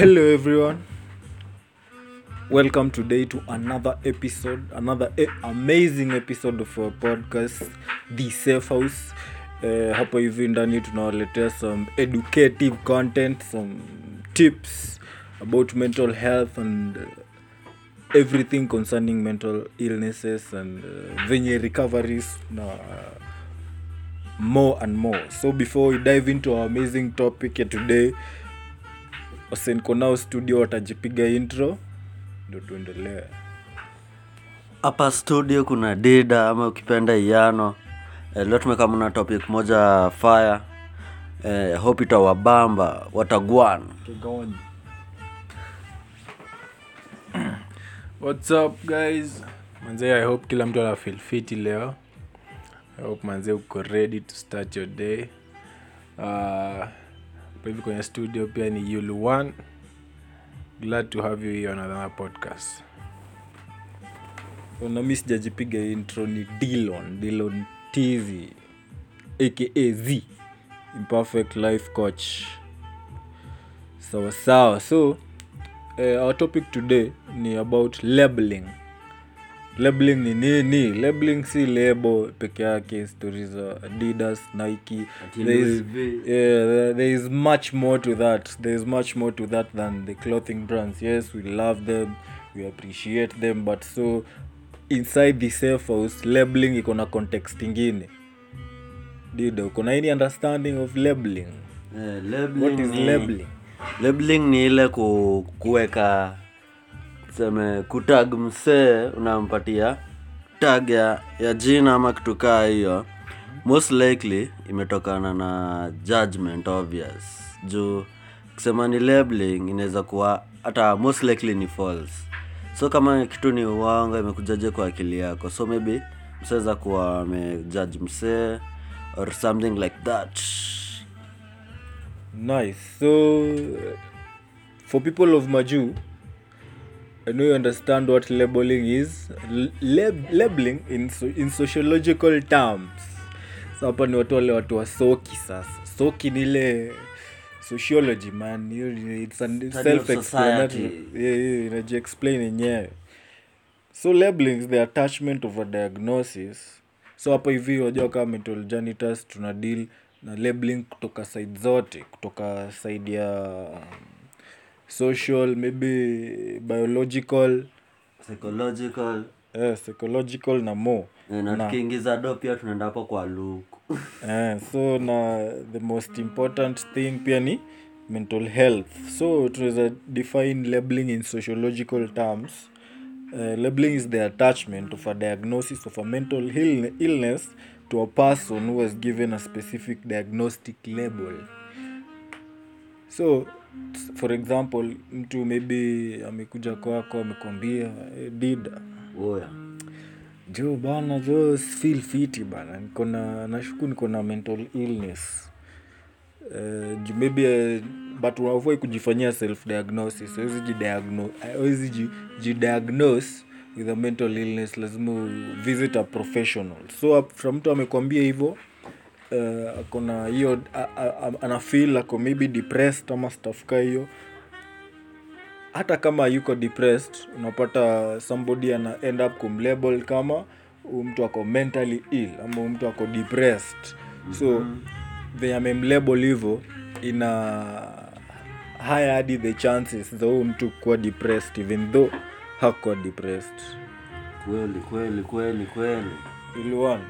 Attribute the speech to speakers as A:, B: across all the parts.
A: Hello, everyone. Welcome today to another episode, another e- amazing episode of our podcast, The Safe House. Uh, hapo hivi ndani tunawaletea some educative content, some tips about mental health and uh, everything concerning mental illnesses and uh, venye recoveries na uh, more and more. So before we dive into our amazing topic today, wasenko nao studio watajipiga intro ndo tuendelee
B: hapa studio kuna dida ama ukipenda iano eh, leo tumekamna na topic moja fire eh, hope itawabamba watagwan
C: What's up guys? manzee I hope kila mtu ana feel fiti leo. I hope manzee uko ready to start your day. Uh, hivi kwenye studio pia ni Yulu1. Glad to have you here on another podcast.
A: So, na mi sijajipiga intro ni dilon dilon TV aka z imperfect life coach sawa sawa so uh, our topic today ni about labeling labeling ni nini? Labeling si lebo peke yake stori za adidas nike. There is, yeah, there, is much more to that. There is much more to that than the clothing brands. Yes we love them we appreciate them but so inside the safe house labeling iko na context ingine. Dida uko na any understanding of labeling?
B: Yeah, labeling
A: what is
B: ni-
A: labeling?
B: labeling ni ile ku, kuweka seme kutag msee unampatia tag ya, ya jina ama kitu kaa hiyo most likely imetokana na judgment obvious. Juu kusema ni labeling inaweza kuwa hata most likely ni false. So kama kitu ni uwanga imekujaje kwa akili yako. So maybe mseweza kuwa amejudge msee or something like that.
A: Nice. So, for people of Maju, I know you understand what labeling is. Lab- labeling in, so, in sociological terms. So hapa ni watu wale watu wa soki sasa. Soki ni ile sociology man. Inajiexplain yenyewe. So labeling is the attachment of a diagnosis. So hapa hivi wajua kama mental janitors tuna deal na labeling kutoka side zote, kutoka side ya um, social, maybe biological,
B: psychological.
A: Eh, psychological na more.
B: Eh, na tukiingiza do pia tunaenda hapo kwa luku
A: Eh, so na the most important thing pia ni mental health. So tunaweza define labeling in sociological terms. Uh, labeling is the attachment of a diagnosis of a mental ill- illness to a person who has given a specific diagnostic label. So for example mtu maybe amekuja kwako amekwambia eh, dida.
B: Oya.
A: Jo bana jo feel fiti bana. Niko na nashuku niko na mental illness. Uh, ju maybe uh, but unavoi kujifanyia self diagnosis. Awezi jidiagnose with a mental illness. Lazima visit a professional. So from mtu amekwambia hivyo uh, akona hiyo a- a- a- ana feel ako maybe depressed ama stafuka ka hiyo hata kama yuko depressed unapata somebody ana end up kumlabel kama mtu ako mentally ill ama mtu ako depressed. So venye amemlabel hivyo ina high hadi the chances za huyu mtu kuwa depressed even though hakuwa depressed.
B: Kweli kweli kweli kweli.
A: Iliwan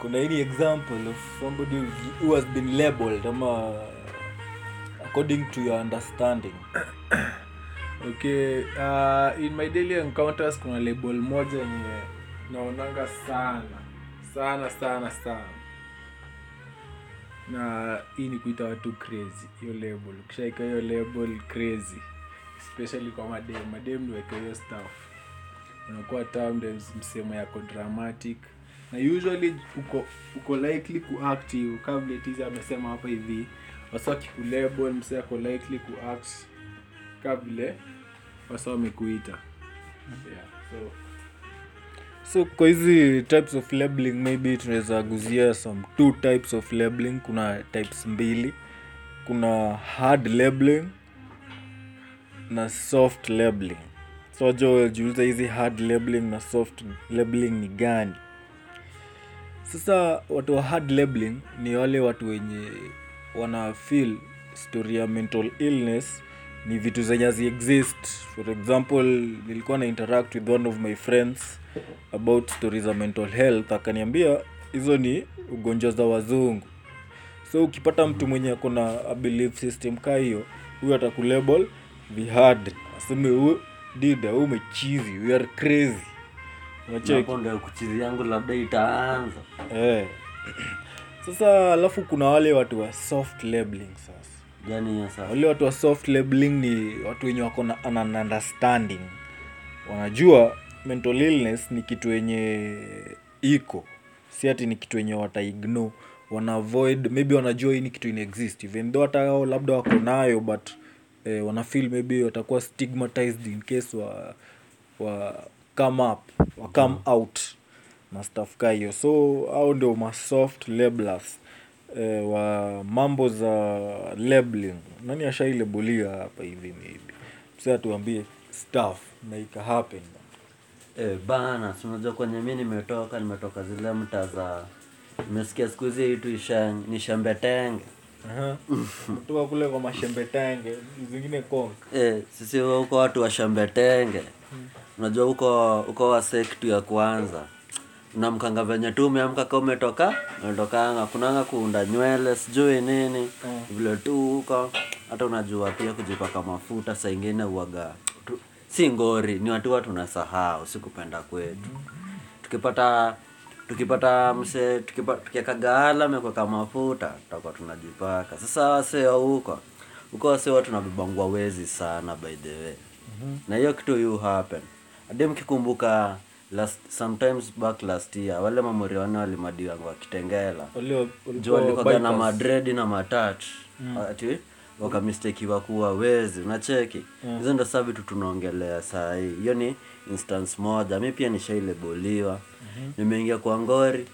A: kuna any example of somebody who- has been labeled ama according to your understanding?
C: Okay, uh, in my daily encounters kuna label moja yenye naonanga sana sana sana sana. Na hii ni kuita watu crazy hiyo label. Ukishaika hiyo label crazy especially kwa madem madem niweke hiyo stuff. Unakuwa termed as msemo yako dramatic na usually uko uko likely kuact hiyo kabla tiza amesema hapa hivi. Wasa kikulabel mse ako likely kuact ka vile wasa wamekuita. Yeah, so.
A: So kwa hizi types of labeling maybe tunaweza guzia some two types of labeling. Kuna types mbili. Kuna hard labeling na soft labeling. So jo jiuliza hizi hard labeling na soft labeling ni gani sasa watu wa hard labeling ni wale watu wenye wana feel story ya mental illness. Ni vitu zenye hazi exist. For example nilikuwa na interact with one of my friends about stories za mental health. Akaniambia hizo ni ugonjwa za wazungu. So ukipata mtu mwenye ako na a belief system ka hiyo huyo atakulabel vihad, aseme "Hu- dida hu umechizi we are crazy?
B: Hapo ndio yangu labda itaanza.
A: Eh. sasa alafu kuna wale watu wa soft labeling sasa.
B: Gani ya sasa?
A: Wale watu wa soft labeling ni watu wenye wako na an understanding. Wanajua mental illness ni kitu yenye iko. Si ati ni kitu yenye wataignore wana avoid maybe wanajua hii ni kitu ina exist. Even though hata wao labda wako nayo but eh, wana feel maybe watakuwa stigmatized in case wa, wa come up wa come out na stuff ka hiyo. So au ndio masoft labelers eh, wa mambo za labeling. Nani ashailebulia hapa hivi maybe? Sa tuambie staff na ika happen.
B: E, bana tunajua unajua kwenye mi nimetoka nimetoka zile mta za nimesikia siku hizi itu ni shembetenge
A: Aha. kutoka kule kwa mashembetenge zingine kong
B: e, sisi huko watu wa shambetenge unajua uko huko wa sekti ya kwanza unamkanga venye tu umeamka ka umetoka umetokanga kunanga kuunda nywele sijui nini vile tu huko. Hata unajua pia kujipaka mafuta saa ingine uaga si ngori ni watu watu tunasahau si kupenda kwetu. Tukipata tukipata mse tukieka gaala mekweka mafuta tutakuwa tunajipaka. Sasa wasee wa huko huko wasee wa tunabebangwa wezi sana by the way. Na hiyo kitu you happen hadi kikumbuka last sometimes back last year wale mamori wane walimadiwanga wakitengela juu walikoga na madredi na matach. Ati wakamistekiwa kuwa wezi unacheki? Hizo ndo saa vitu tunaongelea saa hii hiyo ni instance moja. Mi pia nishaileboliwa nimeingia kwa ngori.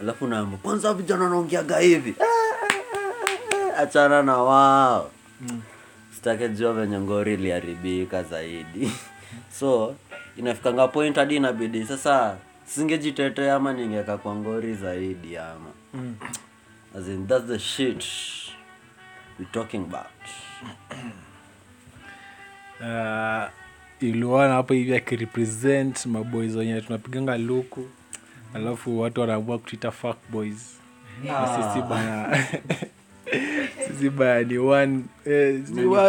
B: Alafu naamba kwanza vijana naongeaga hivi. Achana na wao. Sitake jua venye ngori iliharibika zaidi. So inafikanga point hadi inabidi. Sasa singejitetea ama ningeka kwa ngori zaidi ama. Mm. as in that's the shit we talking about.
C: Uh, iliona hapo hivi akirepresent maboys wenye tunapiganga luku alafu watu wanaamua kutita fuck boys. Na sisi bana sisi bani ni one eh,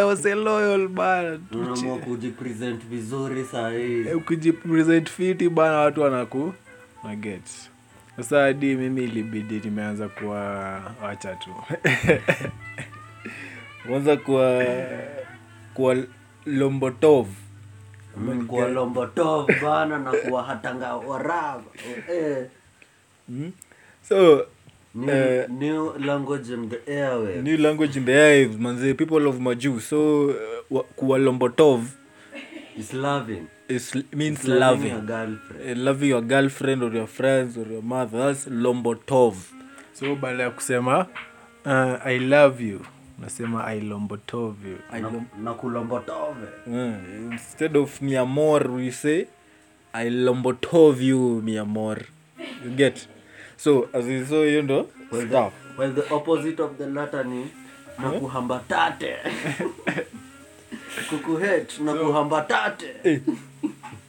C: wase loyal bana
B: kujipresent vizuri sahii
C: Eh, fiti bana watu wanaku naget sasa hadi mimi ilibidi nimeanza kuwa wacha tu.
A: Kwanza kuwa kuwa lombotov.
B: Kuwa lombotov bana na kuwa hatanga waraba eh.
A: mm? so
B: new,
A: Eh.
B: new language in the airwaves.
A: new language in the air manze people of maju so uh, wa-
B: is loving.
A: Is, means
B: It's loving
A: loving.
B: your girlfriend.
A: Uh, loving your girlfriend or your friends or your mother that's lombotov.
C: So baada ya kusema uh, i love you nasema i lombotov. You
B: na, na kulombotov.
A: Mm, instead of mi amor we say i lombotov you mi amor you get so as so hiyo ndo
B: well the opposite of the latter ni na kuhambatate. Kukuhet na kuhambatate.
A: Eh,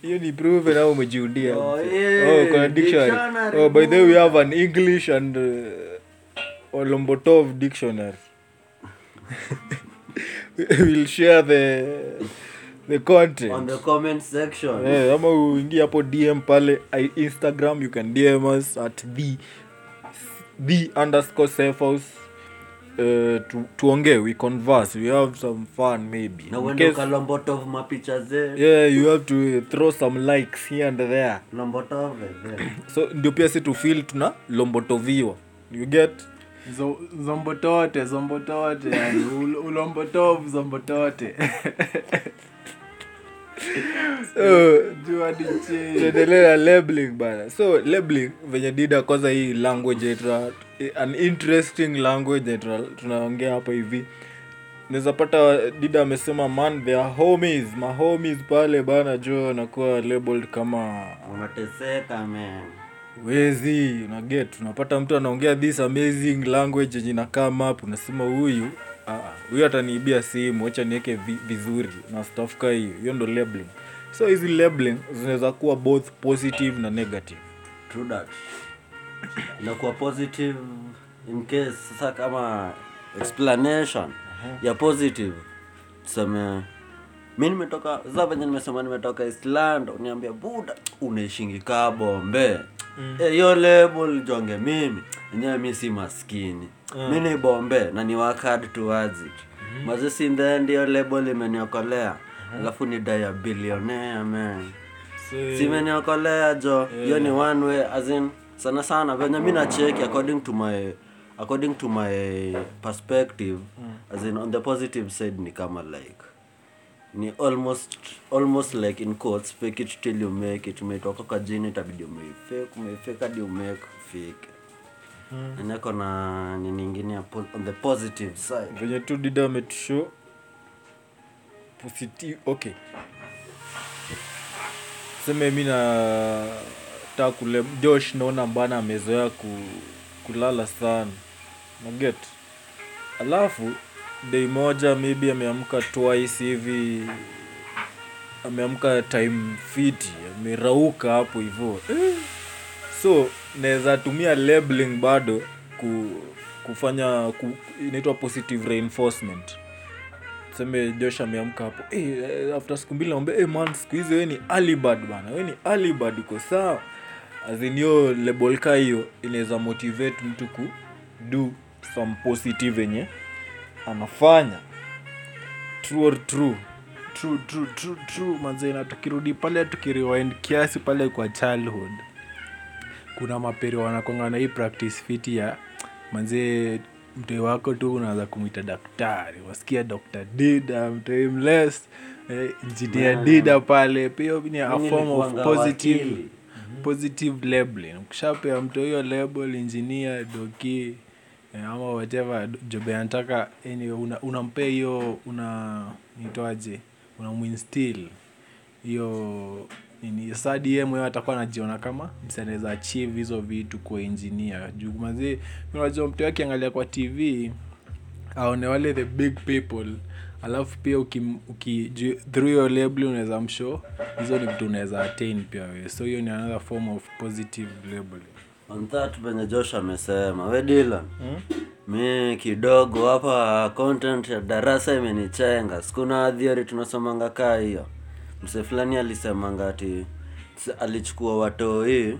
A: hiyo ni proven au umejiundia?
B: Oh, yeah,
A: oh, kuna dictionary.
B: dictionary,
A: oh, by the way we have an english and uh, lombotov dictionary. We'll share the the content.
B: On the comment section.
A: Yeah, ama uingie hapo dm pale I- instagram you can dm us at the the underscore safehouse uh, tu, tuongee we converse we have some fun maybe.
B: Na uende
A: case-
B: mapicha ze
A: yeah you have to throw some likes here and there.
B: Lombotove ze.
A: so ndio pia si tufil tuna lombotoviwa you get?
C: Zombotote zombotote yani ul- ulombotov zombotote
A: tuendelee na labeling bana. So labeling venye dida kwanza hii language yetu an interesting language yetu tunaongea hapa hivi. Naweza pata dida amesema man their homies mahomies pale bana jo anakuwa labeled kama
B: unateseka man.
A: Wezi unaget unapata mtu anaongea this amazing language yenye na come up unasema huyu ah, ah, huyu ataniibia simu wacha niweke vizuri na stuff ka hiyo. Hiyo ndo labeling. So hizi labeling zinaweza kuwa both positive na negative.
B: True that. Inakuwa positive in case sasa kama explanation ya positive tuseme mi nimetoka sasa venye nimesema nimetoka island uniambia buda unaishingi kaa bombe mm. hiyo label jonge mimi. Enyewe mi si maskini mi ni bombe na ni work hard towards it. Mazisi in the end hiyo label imeniokolea alafu ni daya billionaire man. Simeniokolea jo. Hiyo ni one way as in sana sana. Venye mi nacheki according to my according to my perspective as in on the positive side ni kama like ni almost almost like in quotes fake it till you make it. Umetoka kwa jini itabidi umeifake umeifake hadi umake fake mm. nako na nini ingine ya on the positive side.
A: Venye tu dida ametushow positive okay. Seme mi na ta kule josh naona mbana amezoea ku, kulala sana. Naget alafu dei moja maybe ameamka twice hivi ameamka time fiti amerauka hapo hivo. So naweza tumia labeling bado ku, kufanya ku, inaitwa positive reinforcement. Seme josh ameamka hapo hey, after siku mbili naombe hey, man siku hizi we ni alibad bana we ni alibad uko sawa? Azinio label ka hiyo inaweza motivate mtu ku do some positive yenye anafanya. True or true?
C: True true true true manzena tukirudi pale tukiriwind kiasi pale kwa childhood kuna maperi wanakonga na hii practice fiti ya manze mtoi wako tu unaweza kumwita daktari. Wasikia dr. Dida mtoi mles eh, engineer dida pale. Pia ni a form of positive
B: wakili.
C: positive labeling. Ukishapea mtu hiyo label engineer doki eh, ama whatever jobe anataka anyway, una, unampea hiyo una nitoaje unamuinstill hiyo nini sadi ye mwenyewe atakuwa anajiona kama anaweza achieve hizo vitu kwa engineer. Juu mazii unajua mtu wake akiangalia kwa tv aone wale the big people. Alafu pia uki, uki through your label unaweza mshow hizo ni mtu unaweza attain pia wewe. So hiyo ni another form of positive labeling
B: on that venye josh amesema we Dylan mi kidogo hapa content ya darasa imenichenga sikuna theory tunasomanga kaa hiyo mse fulani alisemanga ati alichukua watoi.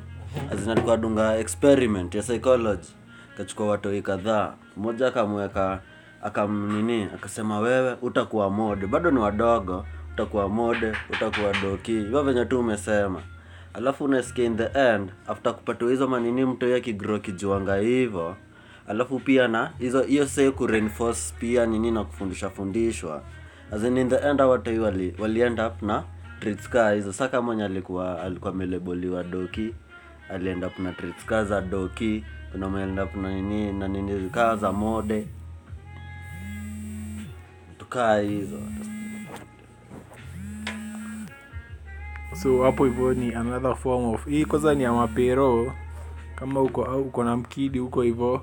B: Azinalikuwa dunga experiment ya psychology. Akachukua watoi kadhaa. Mmoja akamweka akamnini akasema wewe utakuwa mode. Bado ni wadogo. Utakuwa mode utakuwa doki. Hivyo venye tu umesema. Alafu unasikia in the end after kupatiwa hizo manini mtoi akigro kijuanga hivo alafu pia na hizo hiyo sei kureinforce pia nini na kufundisha fundishwa as in, in the end hao wali, wali end up na traits kaa hizo saka mwenye alikuwa alikuwa ameleboliwa doki aliend up na traits kaa za doki kuna mwenye alienda up na nini na nini kaa za mode. Tukaa hizo.
C: So hapo hivyo ni another form of hii kwanza ni ya mapero. Kama uko au uko na mkidi huko hivyo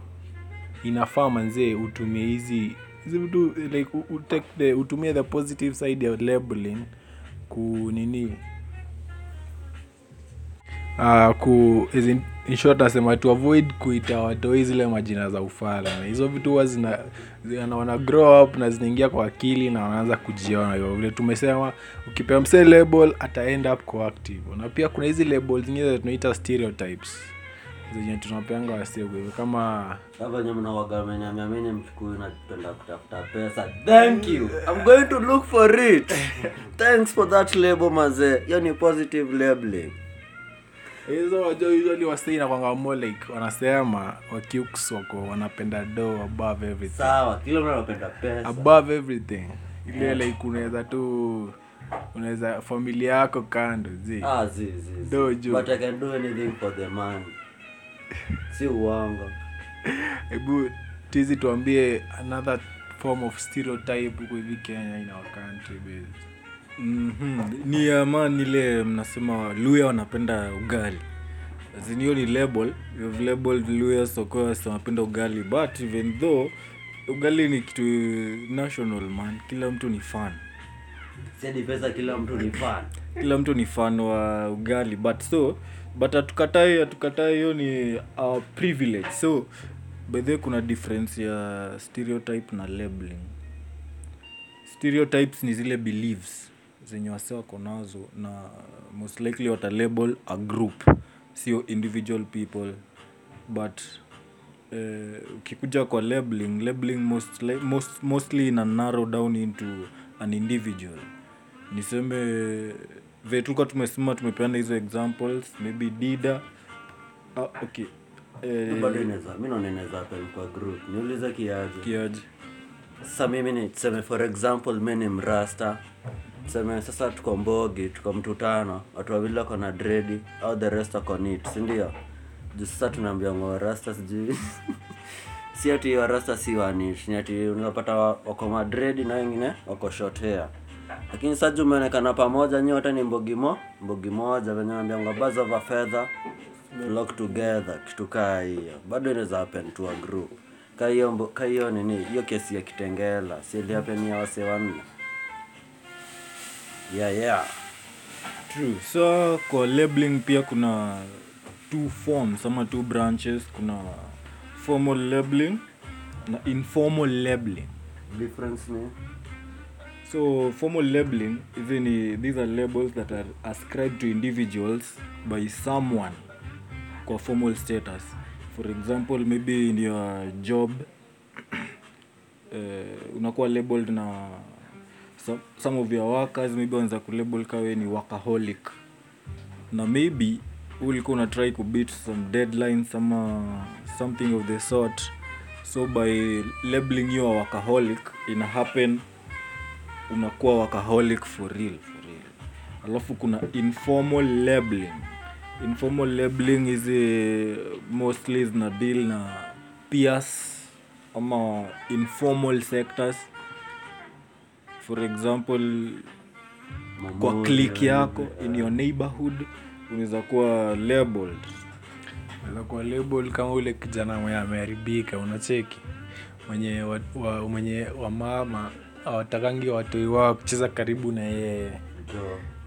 C: inafaa manzee utumie hizi hizi vitu like u- u- take the, utumie the positive side ya labeling ku nini? Uh, ku as in, in short nasema to avoid kuita watoi zile majina za ufala hizo vitu huwa zina, grow up na zinaingia kwa akili na wanaanza kujiona. Hivyo vile tumesema ukipea msee label ata up coactive na pia kuna hizi label zingine tunaita stereotypes zenye tunapeanga hivyo kama
B: Sasa venye mnawaga mmenyamiamini na napenda kutafuta pesa. Thank you. I'm going to look for it. Thanks for that label maze. Hiyo ni positive labeling.
C: Hizo wajua usually wasei na kwanga more like wanasema wakiuks wako wanapenda do above everything.
B: Sawa kila mtu anapenda pesa.
C: Above everything. Ile like unaweza tu unaweza familia yako kando zi.
B: Ah, zi, zi, zi.
C: Dojo.
B: but i can do anything for the man si uongo.
C: Hebu tizi tuambie another form of stereotype huko hivi kenya in our country based.
A: Mm-hmm. ni ama ile mnasema luya wanapenda ugali. Zini in hiyo ni label. You have labeled luya sokoas wanapenda ugali. But even though ugali ni kitu national man. Kila mtu ni fan.
B: Siadi pesa kila mtu ni fan.
A: Kila mtu ni fan wa ugali. But so but atukatae hatukatai hiyo ni our privilege. So way kuna difference ya stereotype na labeling. Stereotypes ni zile beliefs zenye wase wako nazo na most likely wata label a group. Sio individual people but eh, ukikuja kwa labeling labeling most, most, mostly ina narrow down into an individual. Niseme vile tulikuwa tumesema tumepeana hizo examples maybe dida. Ah, okay.
B: Bado inaweza mi naona inaweza happen kwa group. Niulize kiaje
A: kiaje
B: sasa mimi ni tuseme for example mi ni mrasta. Tuseme sasa tuko mbogi tuko mtu tano watu wawili wako na dredi au the rest wako nit sindio juu sasa tunaambia ngo sijui. Si ati warasta si wanit ni ati unapata wako madredi na wengine wako short hair lakini sasa umeonekana pamoja nyote ni mbogi mo mbogi moja venye naambia ngo birds of a feather flock together kitu kaa hiyo. Bado inaweza happen to a group. Ka hiyo mbo- ka hiyo nini hiyo kesi ya kitengela si ile happen ya wase wanne? Yeah yeah.
A: True. So kwa labeling pia kuna two forms ama two branches. Kuna formal labeling na informal labeling.
B: Difference ni
A: so formal labeling hizi these are labels that are ascribed to individuals by someone kwa formal status. For example maybe in your job uh, unakuwa labeled na some, some of your workers maybe wanaweza kulabel kawe ni workaholic. Na maybe ulikuwa una unatry kubit some deadlines ama something of the sort. So by labeling you a workaholic ina happen unakuwa workaholic for real for real. Alafu kuna informal labeling. Informal labeling hizi mostly zina deal na peers ama informal sectors. For example kwa
B: Mamoja,
A: click yako yeah. in your neighborhood unaweza kuwa labeled.
C: Kwa label kama ule kijana mwenye ameharibika unacheki. Mwenye wa, wa, mwenye wamama awatakangi watoi wao kucheza karibu na yeye.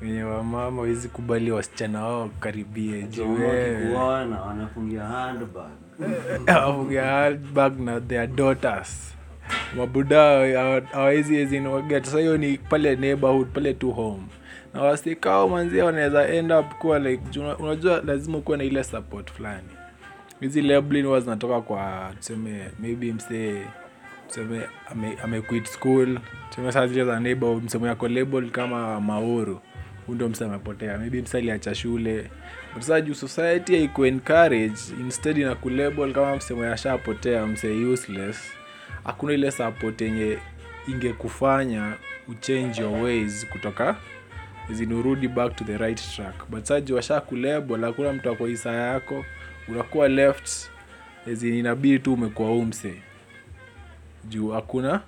C: Wenye wamama wezi kubali wasichana wao wakaribie
B: jo
C: juu wewe.
B: wakikuona wanafungia handbag.
C: Na their daughters. Mabuda hawawezi sasa hiyo ni pale neighborhood pale tu home. Na wasikao manzia wanaweza end up kuwa like unajua lazima ukuwa na ile support fulani. Hizi labeling huwa zinatoka kwa tuseme maybe msee tuseme amequit ame quit school. Tuseme saa zile za msemo yako label kama mauru huu ndio msee amepotea. Maybe msa aliacha shule. But saa juu society haiku encourage instead kulabel kama msemo yashapotea mse useless. Hakuna ile support yenye ingekufanya uchange your ways kutoka zinurudi back to the right track. But washa hakuna mtu yako. Unakuwa left tu umekuwa umse juu hakuna.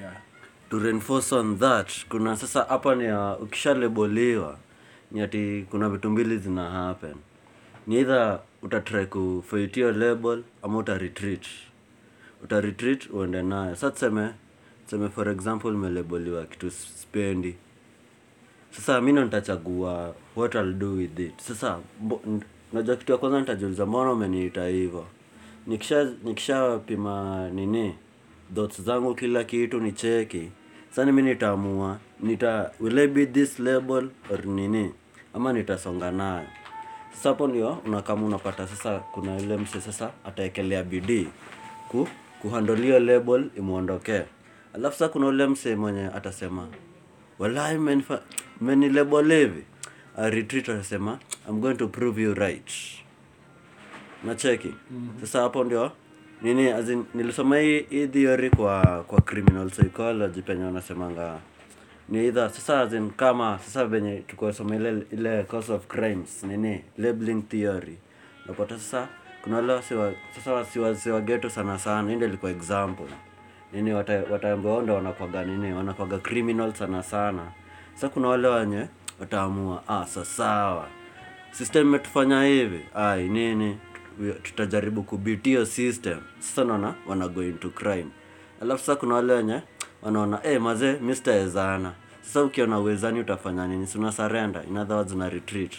C: Yeah.
B: to reinforce on that kuna sasa hapa ni uh, ukishaleboliwa ni ati kuna vitu mbili zina happen. Ni either utatry kufaitio label ama uta retreat. Uta retreat uende nayo. Sa tuseme tuseme for example umeleboliwa kitu spendi sasa mi ndo nitachagua what I'll do with it. Sasa mbo- najua kitu ya kwanza nitajiuliza mbona umeniita hivyo? Nikisha pima nini thoughts zangu kila kitu ni cheki sasa mi nitaamua nita will I be this label or nini? Ama nitasonga nayo. Sasa hapo ndio unakama unapata sasa kuna yule mse sasa ataekelea bidii ku kuhandolio label imwondokee alafu sasa kuna ule mse mwenye atasema walai meni label hivi. A retreat atasema i'm going to prove you right. Nacheki mm-hmm. sasa hapo ndio nini as in, nilisoma hii theory kwa kwa criminal psychology penye wanasemanga ni either sasa as in kama sasa venye tukosoma ile ile cause of crimes nini labeling theory. Unapata sasa kuna wale wasiwa sasa wasiwasi geto sana sana hii ndio ilikuwa example. Nini wata- wataambiwa ndo wanakwaga nini wanakwaga criminal sana sana. Sasa kuna wale wenye wataamua ah sasawa system imetufanya hivi. Ai nini tutajaribu kubit hiyo system. Sasa naona wana go into crime. Alafu sasa kuna wale wenye wanaona eh hey, mazee mi sitawezana sasa ukiona uwezani utafanya nini? Si una surrender? In other words una retreat.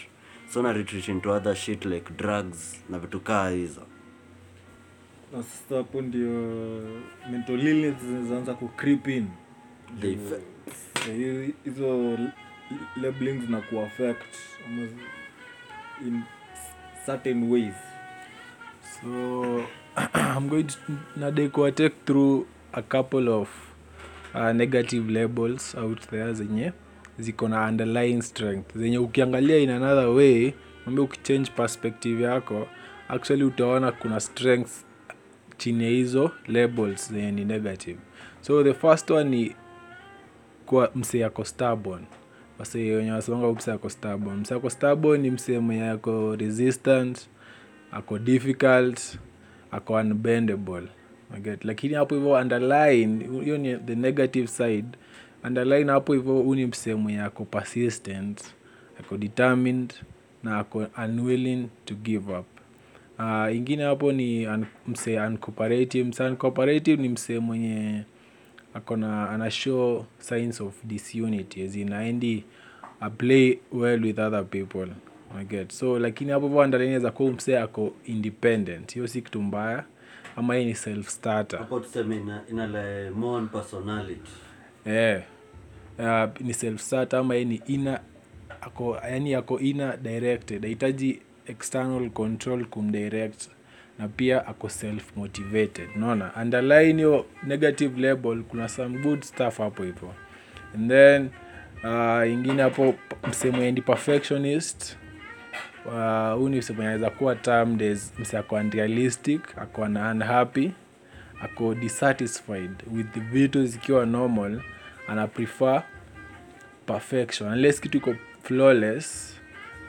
B: So una retreat into other shit like drugs na vitu kaa hizo.
A: Na sasa hapo ndio mental illness zinaanza ku creep in. Eh, hi- hizo labelings na ku affect in certain ways
C: so i'm going to nadeko take through a couple of uh, negative labels out there zenye ziko na underlying strength. Zenye ukiangalia in another way ambe ukichange perspective yako actually utaona kuna strength chini ya hizo labels zenye ni negative. So the first one ni kuwa msee ako stubborn. Wase wenye wasemanga msee stubborn. Msee ako stubborn ni msee mwenye ako resistant ako difficult ako unbendable. Get. lakini hapo hivyo underline hiyo ni the negative side. Underline hapo hivyo huu ni msee mwenye ako persistent ako determined na ako unwilling to give up. Uh, ingine hapo ni un, mse uncooperative. Mse uncooperative ni msee mwenye akona ana show signs of disunity as in aendi play well with other people I get. So lakini hapo hapo ndani inaweza kuwa msee ako independent. Hiyo si kitu mbaya. Ama yeye ni self starter
B: hapo tuseme ina, ina more personality.
C: Eh. Uh, ni self starter ama yeye ni ina ako yani ako ina directed. Hahitaji external control kumdirect. Na pia ako self motivated unaona? Underline hiyo negative label kuna some good stuff hapo hivyo. And then uh, ingine hapo msemendi perfectionist. Uh, huu ni msemo anaweza kuwa term days mse ako unrealistic ako na unhappy ako dissatisfied with the vitu zikiwa normal ana prefer perfection. Unless kitu iko flawless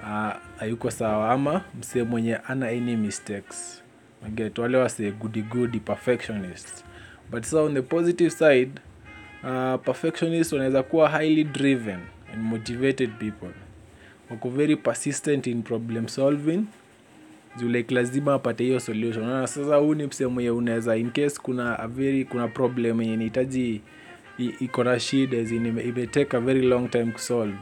C: uh, hayuko sawa ama msee mwenye ana any mistakes. Get wale wase goody goody perfectionist but so on the positive side uh, perfectionist wanaweza kuwa highly driven and motivated people wako very persistent in problem solving. Juu like lazima apate hiyo solution. Na sasa huu ni msehemu unaweza in case kuna a very kuna problem yenye inahitaji iko na shida imetake a very long time kusolve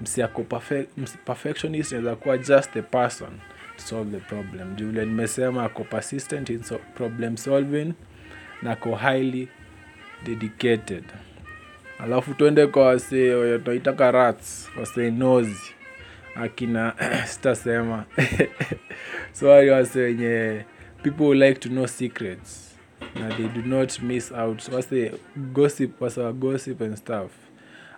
C: msi ako perfect, perfectionist naweza kuwa just the person to solve the problem. Juu vile nimesema ako persistent in so problem solving na ko highly dedicated. Alafu tuende kwa wasee tunaitaka rats wasee nozi akina sitasema. So wase wenye people like to know secrets na they do not miss out. Wase gossip wasa gossip and stuff.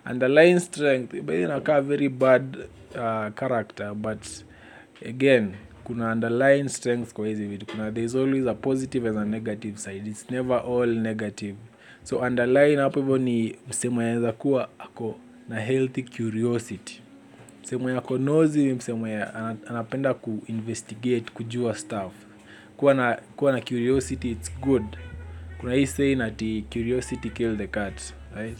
C: Underlying strength. Inakaa very bad uh, character but again kuna underlying strength kwa hizi vitu. Kuna there is always a positive and a negative side. It's never all negative. So underline hapo hivyo ni msemo anaweza kuwa ako na healthy curiosity msemo yako nozi ni msemo ya anapenda kuinvestigate kujua stuff. Kuwa na kuwa na curiosity it's good. Kuna hii saying ati curiosity kill the cat right?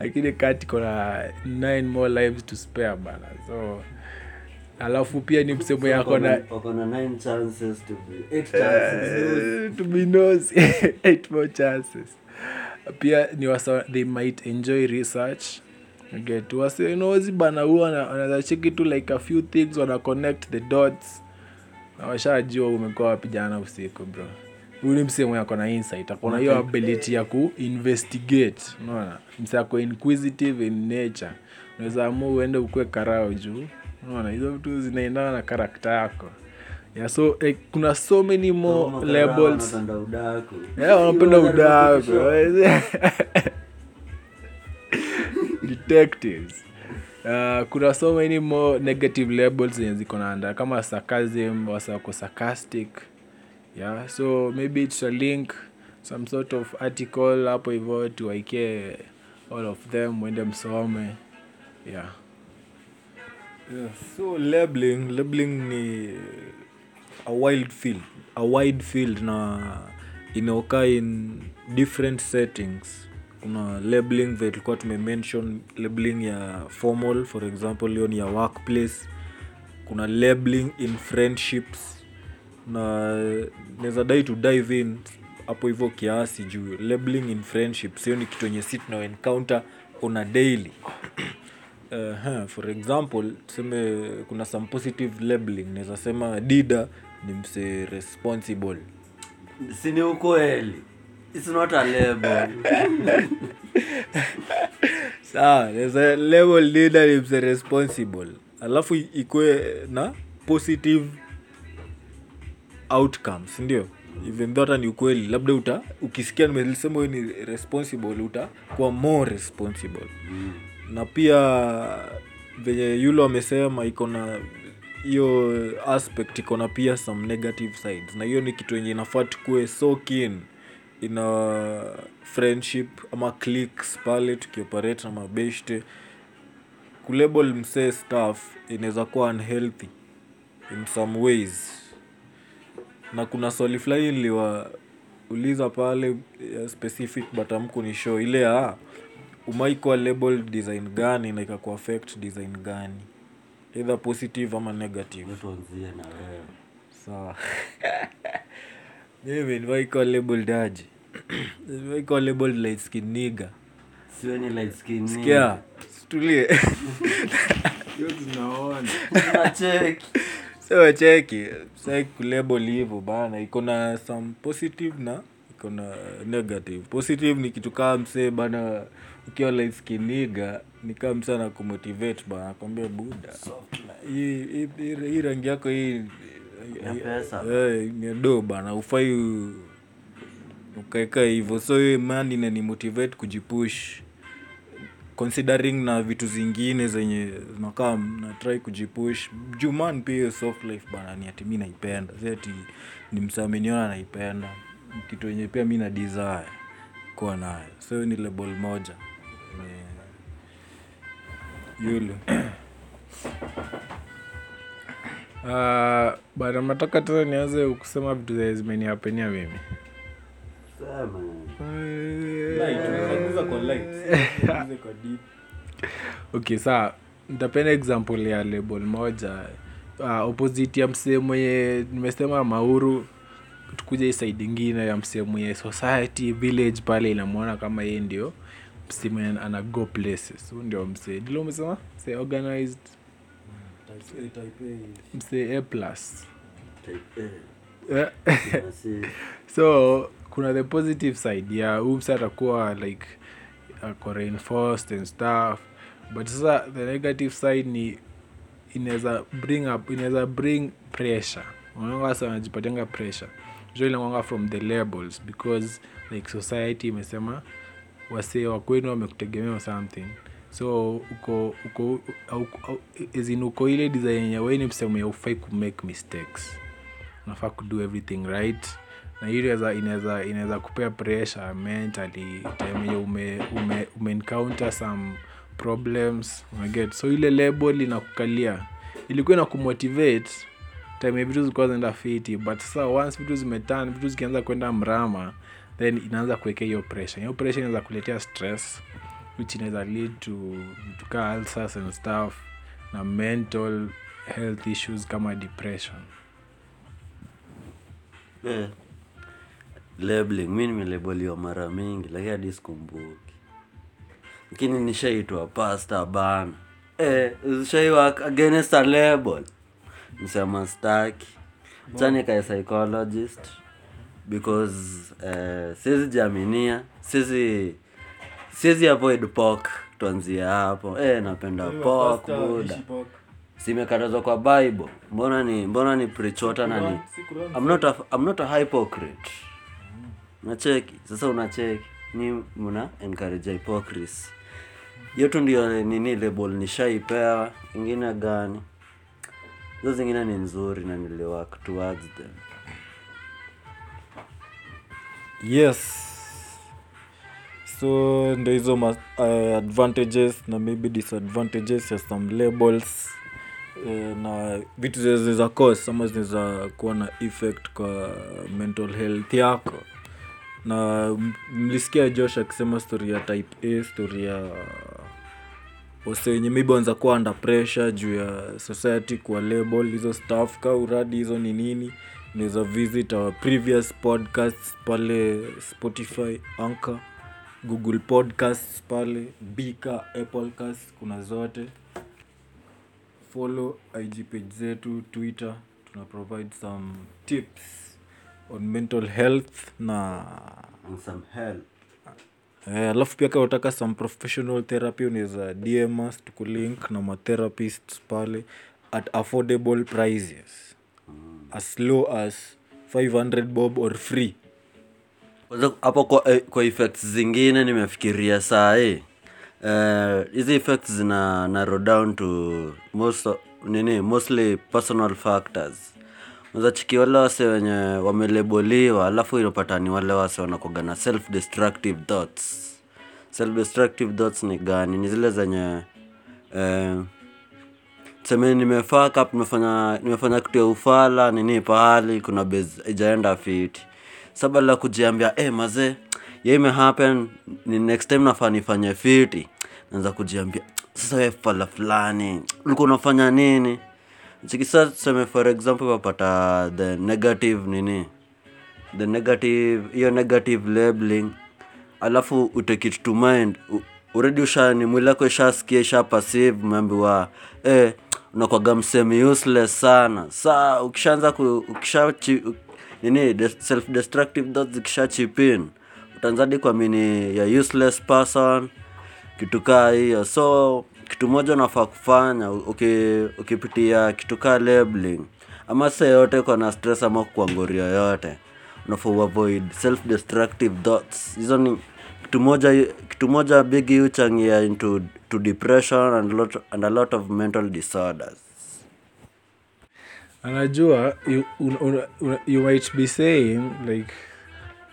B: Lakini kaa
C: kona nine more lives to spare bana. So alafu pia ni msemo yako na
B: wako nine chances to be eight chances.
C: To be nosy. Eight more chances pia ni wasa they might enjoy research. Get wase nozi bana huwa wana- wanaweza cheki tu like a few things wana connect the dots. Na washajua umekuwa wapi jana usiku bro. Ni msehemu yako na insight akona hiyo ability ya kuinvestigate unaona? Mse ako inquisitive in nature. Unaweza amua uende ukue karao juu. Unaona? Hizo vitu zinaendana na karakta yako yeah, so eh, kuna so many more labels
B: wanapenda udaku.
C: Yeah, wanapenda udaku detectives. Uh, kuna so many more negative labels zenye ziko naanda kama sarcasm wasako sarcastic. Yeah so maybe it's a link some sort of article hapo hivyo tuwaikie all of them wende msome. Yeah.
A: Yeah, so labeling labeling ni a wild field a wide field na inaokaa in different settings. Kuna labeling vile tulikuwa tumemention labeling ya formal for example hiyo ni ya workplace. Kuna labeling in friendships. Na naweza dai to dive in hapo hivyo kiasi juu. Labeling in friendships hiyo ni kitu enye si tuna encounter on daily. Uh, for example tuseme kuna some positive labeling. Naweza sema dida ni mse responsible.
B: Si ni ukweli. Its not a label.
A: Sawa so, level leader ni mse responsible. Alafu ikwe na positive outcomes ndio even though hata ni ukweli labda uta ukisikia nimesema ni responsible utakuwa more responsible. Mm. na pia venye yulo amesema iko na hiyo aspect iko na pia some negative sides. Na hiyo ni kitu yenye inafaa tukue so keen ina friendship ama clicks pale tukioperate na mabeshte. Kulabel msee staff inaweza kuwa unhealthy in some ways. Na kuna swali fulani niliwauliza pale ya specific but amku ni show ile ya umaikuwa label design gani na ikakuaffect design gani either positive ama negative.
B: Tuanzie na wewe.
A: Sawa. Mimi niwaikuwa labeled aje? Niwaikuwa labeled light skin nigga
B: siwe ni light skin ni-
A: sikia situlie.
C: Hiyo tunaona.
B: Unacheki.
A: so cheki sai kulabel hivyo bana. Iko na some positive na iko na negative. Positive ni kitu kama mse bana ukiwa laiskiniga ni kaa msee bana kwambia buda hii rangi yako hii. Eh, ni do bana ufai ukaeka hivyo. So hiyo man inanimotivate kujipush. Considering na vitu zingine zenye nakaa natrai try kujipush. Juman pia hiyo soft life bana ni ati mi naipenda. Si ati ni msaminiona naipenda kitu yenye pia mi na desire kuwa nayo. So hiyo ni label moja. Ni- yule.
C: Uh, bana nataka tena nianze kusema vitu zenye zimeniapenia mimi.
A: Deep.
C: okay saa nitapenda example ya label moja. Uh, opposite ya msee mwenye nimesema mauru tukuja isaidi ingine ya msee mwenye society village pale inamwona kama yeye ndio msee mwenye ana go places. Huyu ndio msee. Ndilo umesema? Msee organized.
A: Mse A,
C: plus. So kuna the positive side ya huu msee atakuwa like ako reinforced and stuff. But sasa the negative side ni inaweza bring up inaweza bring pressure. Unaonga sasa wanajipatianga pressure. Usually inakuanga from the labels because like society imesema wasee wakwenu wamekutegemea or something. So uko uko as in uko ile design yenye wewe ni msemo ya ufai kumake mistakes. Unafaa kudo everything right. Na hiyo inaweza inaweza inaweza kupea pressure mentally time ya ume, ume, ume encounter some problems. Unaget? So ile label inakukalia. Ilikuwa ina kumotivate time vitu zilikuwa zinaenda fiti but sasa once vitu zimetan vitu zikianza kwenda mrama then inaanza kuwekea hiyo pressure. Hiyo pressure inaweza kuletea stress which inaweza lead to vitu kaa ulcers and stuff na mental health issues kama depression.
B: Eh, labeling mi nimeleboliwa mara mingi lakini hadi sikumbuki. Lakini nishaitwa pasta bana. Eh, shaiwak against a label. Nisema staki chani kae psychologist because uh, siwezi jaminia siwezi siwezi avoid pork tuanzie hapo. Eh, napenda pork buda simekatazwa kwa bible. Mbona ni mbona ni prichota na ni I'm not a, I'm not a hypocrite. Unacheki? Sasa unacheki? Ni mna encourage hypocrisy. Yetu ndio nini label nishaipewa ingine gani? Hizo zingine ni nzuri na niliwork towards them
A: yes. So ndo hizo uh, advantages na maybe disadvantages ya some labels uh, na vitu zinaweza cause ama zinaweza kuwa na effect kwa mental health yako. Na mlisikia josh akisema story ya type a story ya wase wenye maybe wanza kuwa under pressure juu ya society kwa label hizo staff ka uradi hizo ni nini unaweza visit our previous podcasts pale spotify anchor google podcasts pale bika applecast kuna zote. Follow ig page zetu twitter tuna provide some tips on mental health na
B: And some help.
A: Eh, alafu pia ka utaka some professional therapy unaweza dm us tukulink na matherapist pale at affordable prices as low as 500 bob or free.
B: Kwanza hapo kwa, eh, kwa effects zingine nimefikiria saa hii. Eh, hizi effects zina narrow down to most nini mostly personal factors. Unaweza chiki wale wase wenye wameleboliwa alafu inapata ni wale wase wanakoga na self destructive thoughts. Self destructive thoughts ni gani? Ni zile zenye eh, tuseme nimefaka nimefanya nimefanya kitu ya ufala nini pahali kuna base ijaenda fiti sa badala ya kujiambia eh mazee ye imehappen ni next time nafaa nifanye fiti naanza kujiambia sasa we fala fulani ulikuwa unafanya nini? Chikisa tuseme for example wapata the negative nini the negative hiyo negative labeling alafu utake to mind U- already ushani mwili yako ishasikia isha passive umeambiwa eh, unakwaga msemi useless sana. Saa ukishaanza ukisha nini self destructive thoughts zikisha chip in utaanzadi kwa mini ya useless person kitu kaa hiyo. So kitu moja unafaa kufanya uki- ukipitia kitu kaa labeling ama sa yote uko na stress ama kuangoria yote unafaa uavoid self destructive thoughts. Hizo ni kitu moja kitu moja big huchangia into to depression and, lot, and a lot of mental disorders.
C: Anajua you, un, un, un, you might be saying like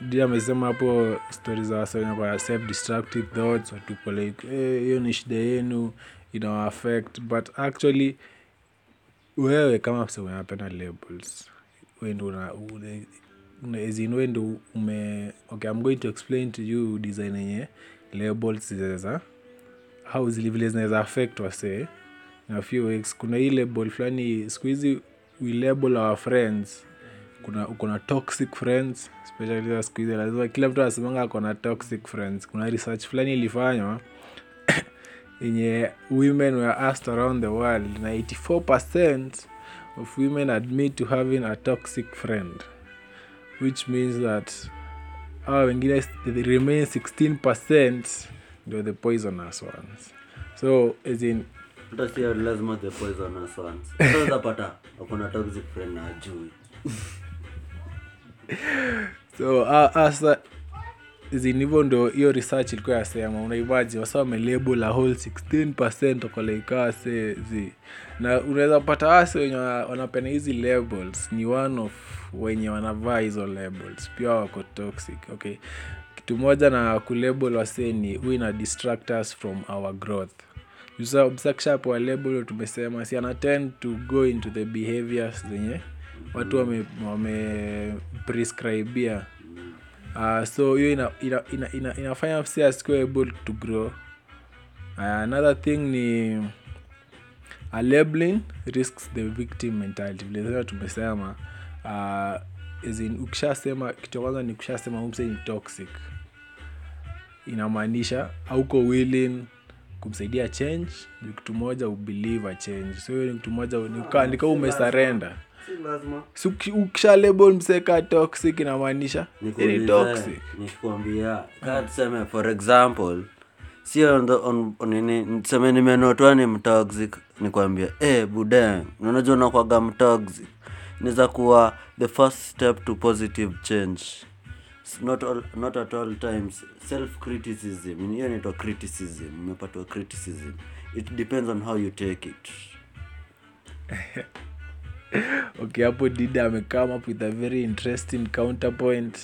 C: di amesema hapo stori za kwa self destructive thoughts watuko like "Eh, hiyo ni shida yenu ina affect. But actually wewe kama mse unapenda labels wendo una, una, una, as in wewe ndo ume okay i'm going to explain to you design yenye labels zinaweza zili vile zinaweza affect wasee. Na few weeks kuna hii label fulani siku hizi we label our friends. Kuna kuna toxic friends especially za siku hizi lazima kila mtu anasemanga ako na toxic friends. Kuna research fulani ilifanywa yenye women were asked around the world na 84% of women admit to having a toxic friend. Which means that awa wengine remain 16% ndio the poisonous ones. So as in
B: hata si lazima the poisonous ones. Sasa utapata akona toxic friend na ajui
C: so uh, asa hivyo ndo hiyo research ilikuwa yasema unaivaji wasa wamelabel a whole 16 wakolaikaa se zi na unaweza pata wasi wenye wanapena wanapenda hizi labels ni one of wenye wanavaa hizo labels pia wako toxic okay kitu moja na kulabel wasee ni hu ina distract us from our growth. Msakishapewa label tumesema si ana tend to go into the behaviors zenye watu wame, wame prescribia uh, so hiyo ina, ina, ina, ina, inafanya msi asikuwa able to grow. Uh, another thing ni a labeling risks the victim mentality. Vile tumesema uh, ukishasema kitu kwanza ni ukishasema umse ni toxic inamaanisha auko willing kumsaidia change ni kitu moja ubelieve a change. So hiyo ni kitu moja nika- nika umesarenda
B: si lazima.
C: Ukisha label mseka toxic inamaanisha ni toxic.
B: nikwambia kaa tuseme for example sio on the- on- on nini niseme nimenotwa ni mtoxic nikwambia eh bude unajua nakwaga mtoxic. Niza kuwa the first step to positive change not, all, not at all times. Self criticism hiyo inaitwa criticism Umepatwa criticism. It depends on how you take it.
C: Okay hapo dida amecome up with a very interesting counterpoint.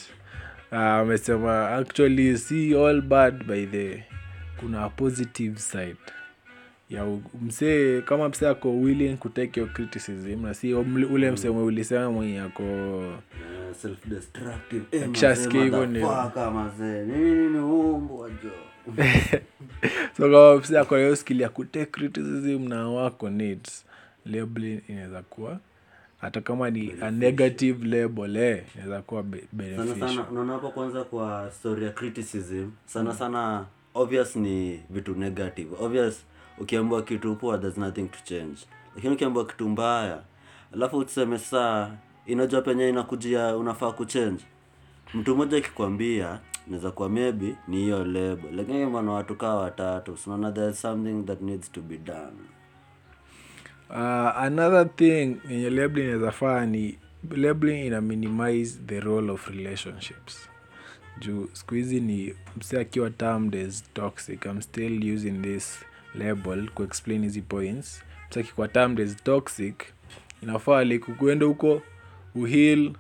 C: Amesema amesema actually see all bad by the kuna positive side ya msee kama msee ako willing kutake your criticism na si ule msee mwe ulisema mwenye ako
B: Eh, mazee,
C: hivyo so kama msee ako na hiyo skill ya kutake criticism na wako needs labeling inaweza kuwa hata kama ni a negative label eh, inaweza kuwa beneficial
B: sana sana unaona hapo kwanza kwa story ya criticism sana sana obvious ni vitu negative. Obvious ukiambiwa kitu poa there's nothing to change. Lakini ukiambiwa kitu mbaya alafu tuseme saa inajua penye inakujia unafaa kuchange. Mtu mmoja akikwambia naweza kuwa maybe ni hiyo lebo lakini mana watu kaa watatu unaona there's something that needs to be done.
C: Uh, another thing yenye labeling inaweza faa ni labeling ina minimize the role of relationships. Juu siku hizi ni mse akiwa termed as toxic. I'm still using this label kuexplain hizi points. Taki kwa termed as toxic. Inafaa like huko uhil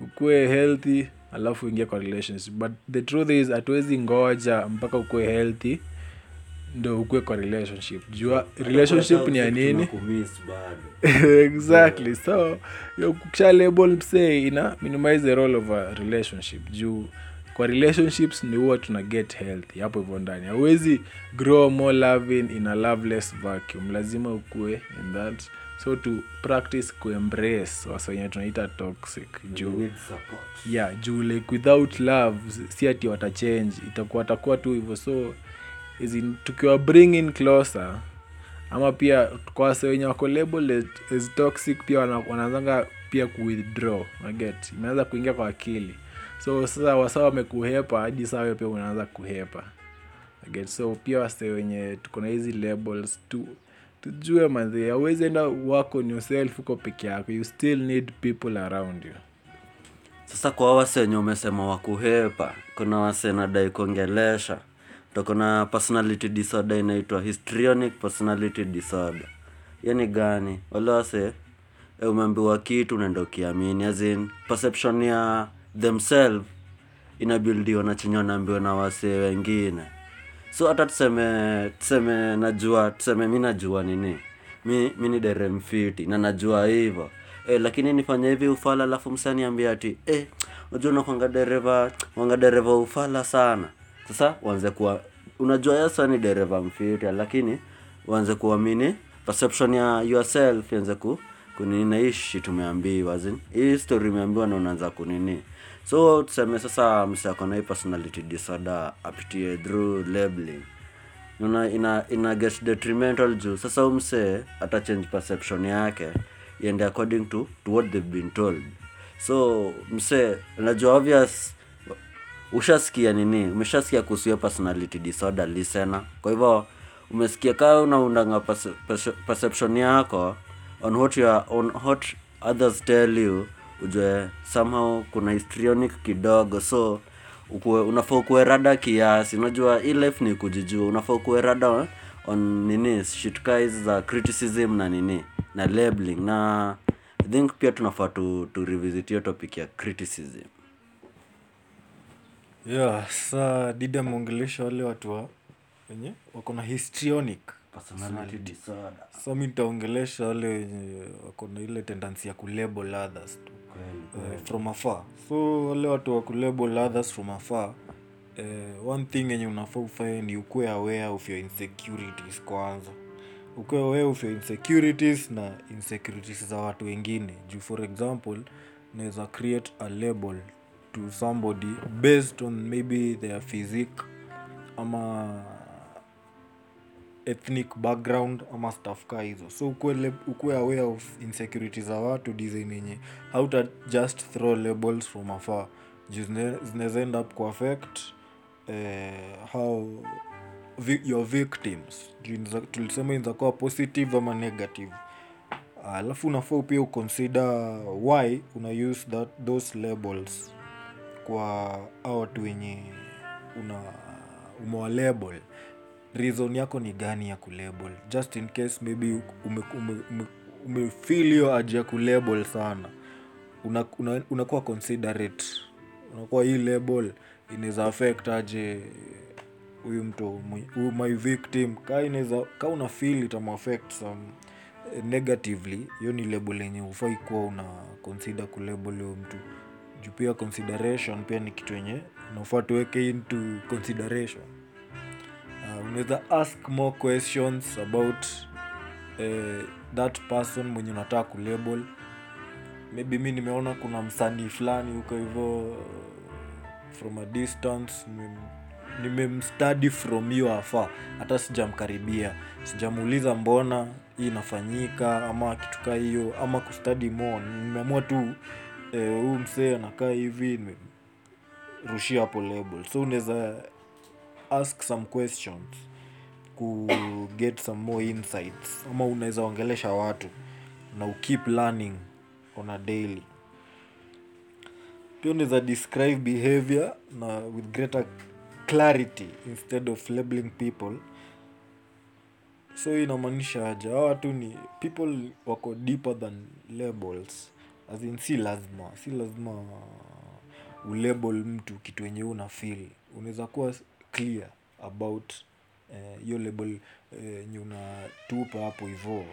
C: ukuwe healthy alafu uingie kwa relationship but the truth is hatuwezi ngoja mpaka ukuwe healthy ndo ukuwe kwa relationship. Jua relationship ni ya nini? exactly so yo kusha label msee ina minimize the role of a relationship. Juu kwa relationships ni huwa tuna get healthy. Hapo hivyo ndani. Hauwezi grow more loving in a loveless vacuum. Lazima ukue in that. So to practice kuembrace wasenye tunaita toxic juu yeah juu like without love si ati watachange. Itakuwa watakuwa tu hivyo. So in, tukiwa bring in closer ama pia kwa wase wenye wako label as- toxic pia wana- wanaanzanga pia kuwithdraw naget imeanza kuingia kwa akili so sasa wasa wamekuhepa hadi saa wewe pia unaanza kuhepa. Again so pia wase wenye tuko na hizi labels tu tujue manzi awezi enda wako on yourself huko peke yako you still need people around you.
B: Sasa kwa wase wenye umesema wakuhepa kuna wase nadai kuongelesha toko na personality disorder inaitwa histrionic personality disorder. Hiyo ni gani? Wale wase eh, umeambiwa kitu unaenda ukiamini as in perception ya themselves inabildiwa na chenye wanaambiwa na wasee wengine. So hata tuseme tuseme najua tuseme mi najua nini? Mi, mi ni dere mfiti na najua hivyo. E, lakini nifanye hivi ufala alafu msaniambia ati e, unajua unakwanga dereva wanga dereva ufala sana. Sasa uanze kuwa unajua yasa ni dereva mfiti lakini uanze kuamini perception ya yourself ianze ku kunini na hii shi tumeambiwa hii story imeambiwa na unaanza kunini so tuseme sasa msee ako na hii personality disorder apitie through labeling. Una, ina, ina get detrimental juu. Sasa huyu mse ata change perception yake iende according to, to what they've been told. So mse unajua obvious ushasikia nini? Umeshasikia kuhusu hiyo personality disorder listener kwa hivyo umesikia kaa unaundanga perce- perce- perception yako on what, you are, on what others tell you ujue somehow kuna histrionic kidogo so ukue, unafaa ukuwe rada kiasi. Unajua hii life ni kujijua unafaa ukuwe rada on nini shitkais za criticism na nini na labeling. Na i think pia tunafaa tu, tu revisit hiyo topic ya criticism.
A: Yeah sa dida ameongelesha wale watu wa wenye wako na histrionic
B: personality disorder.
A: Sa mi nitaongelesha wale wenye wako na ile tendency ya kulabel others tu from afar. So wale watu wa kulabel others from afar uh, one thing yenye unafaa ufanye ni ukuwe aware of your insecurities kwanza. Ukuwe aware of your insecurities na insecurities za watu wengine. Juu for example naweza create a label to somebody based on maybe their physique ama ethnic background ama stuff ka hizo. So ukuwe, aware of insecurity za watu design yenye hauta just throw labels from afar. Juu zinaweza end up kuaffect eh, how vi, your victims. Tulisema inzakuwa positive ama negative. Alafu unafaa pia uconsider why una use that, those labels kwa a watu wenye una umewalabel reason yako ni gani ya kulabel? Just in case maybe ume, ume, ume, hiyo aji ya kulabel sana. Unakuwa una, una considerate. Unakuwa hii label inaweza affect aje huyu mtu my victim. Ka inaweza ka una feel itamuaffect some eh, negatively hiyo ni label yenye ufai kuwa una consider kulabel huyo mtu. Juu pia consideration pia ni kitu yenye unafaa tuweke into consideration uh, unaweza ask more questions about uh, that person mwenye unataka kulabel. Maybe mi nimeona kuna msanii fulani huko hivyo from a distance. Nimem- nimemstudy from hiyo afa hata sijamkaribia. Sijamuuliza mbona hii inafanyika ama kitu kaa hiyo ama kustadi more. Nimeamua tu huu e, msee anakaa hivi nimerushia hapo label. So unaweza ask some questions ku get some more insights. Ama unaweza ongelesha watu na ukeep learning on a daily. Pia unaweza describe behavior na with greater clarity instead of labeling people. So inamaanisha aje? Hawa watu ni people wako deeper than labels. As in si lazima. Si lazima ulabel mtu kitu wenye una feel. Unaweza kuwa clear about eh, hiyo label yenye uh, unatupa hapo hivo.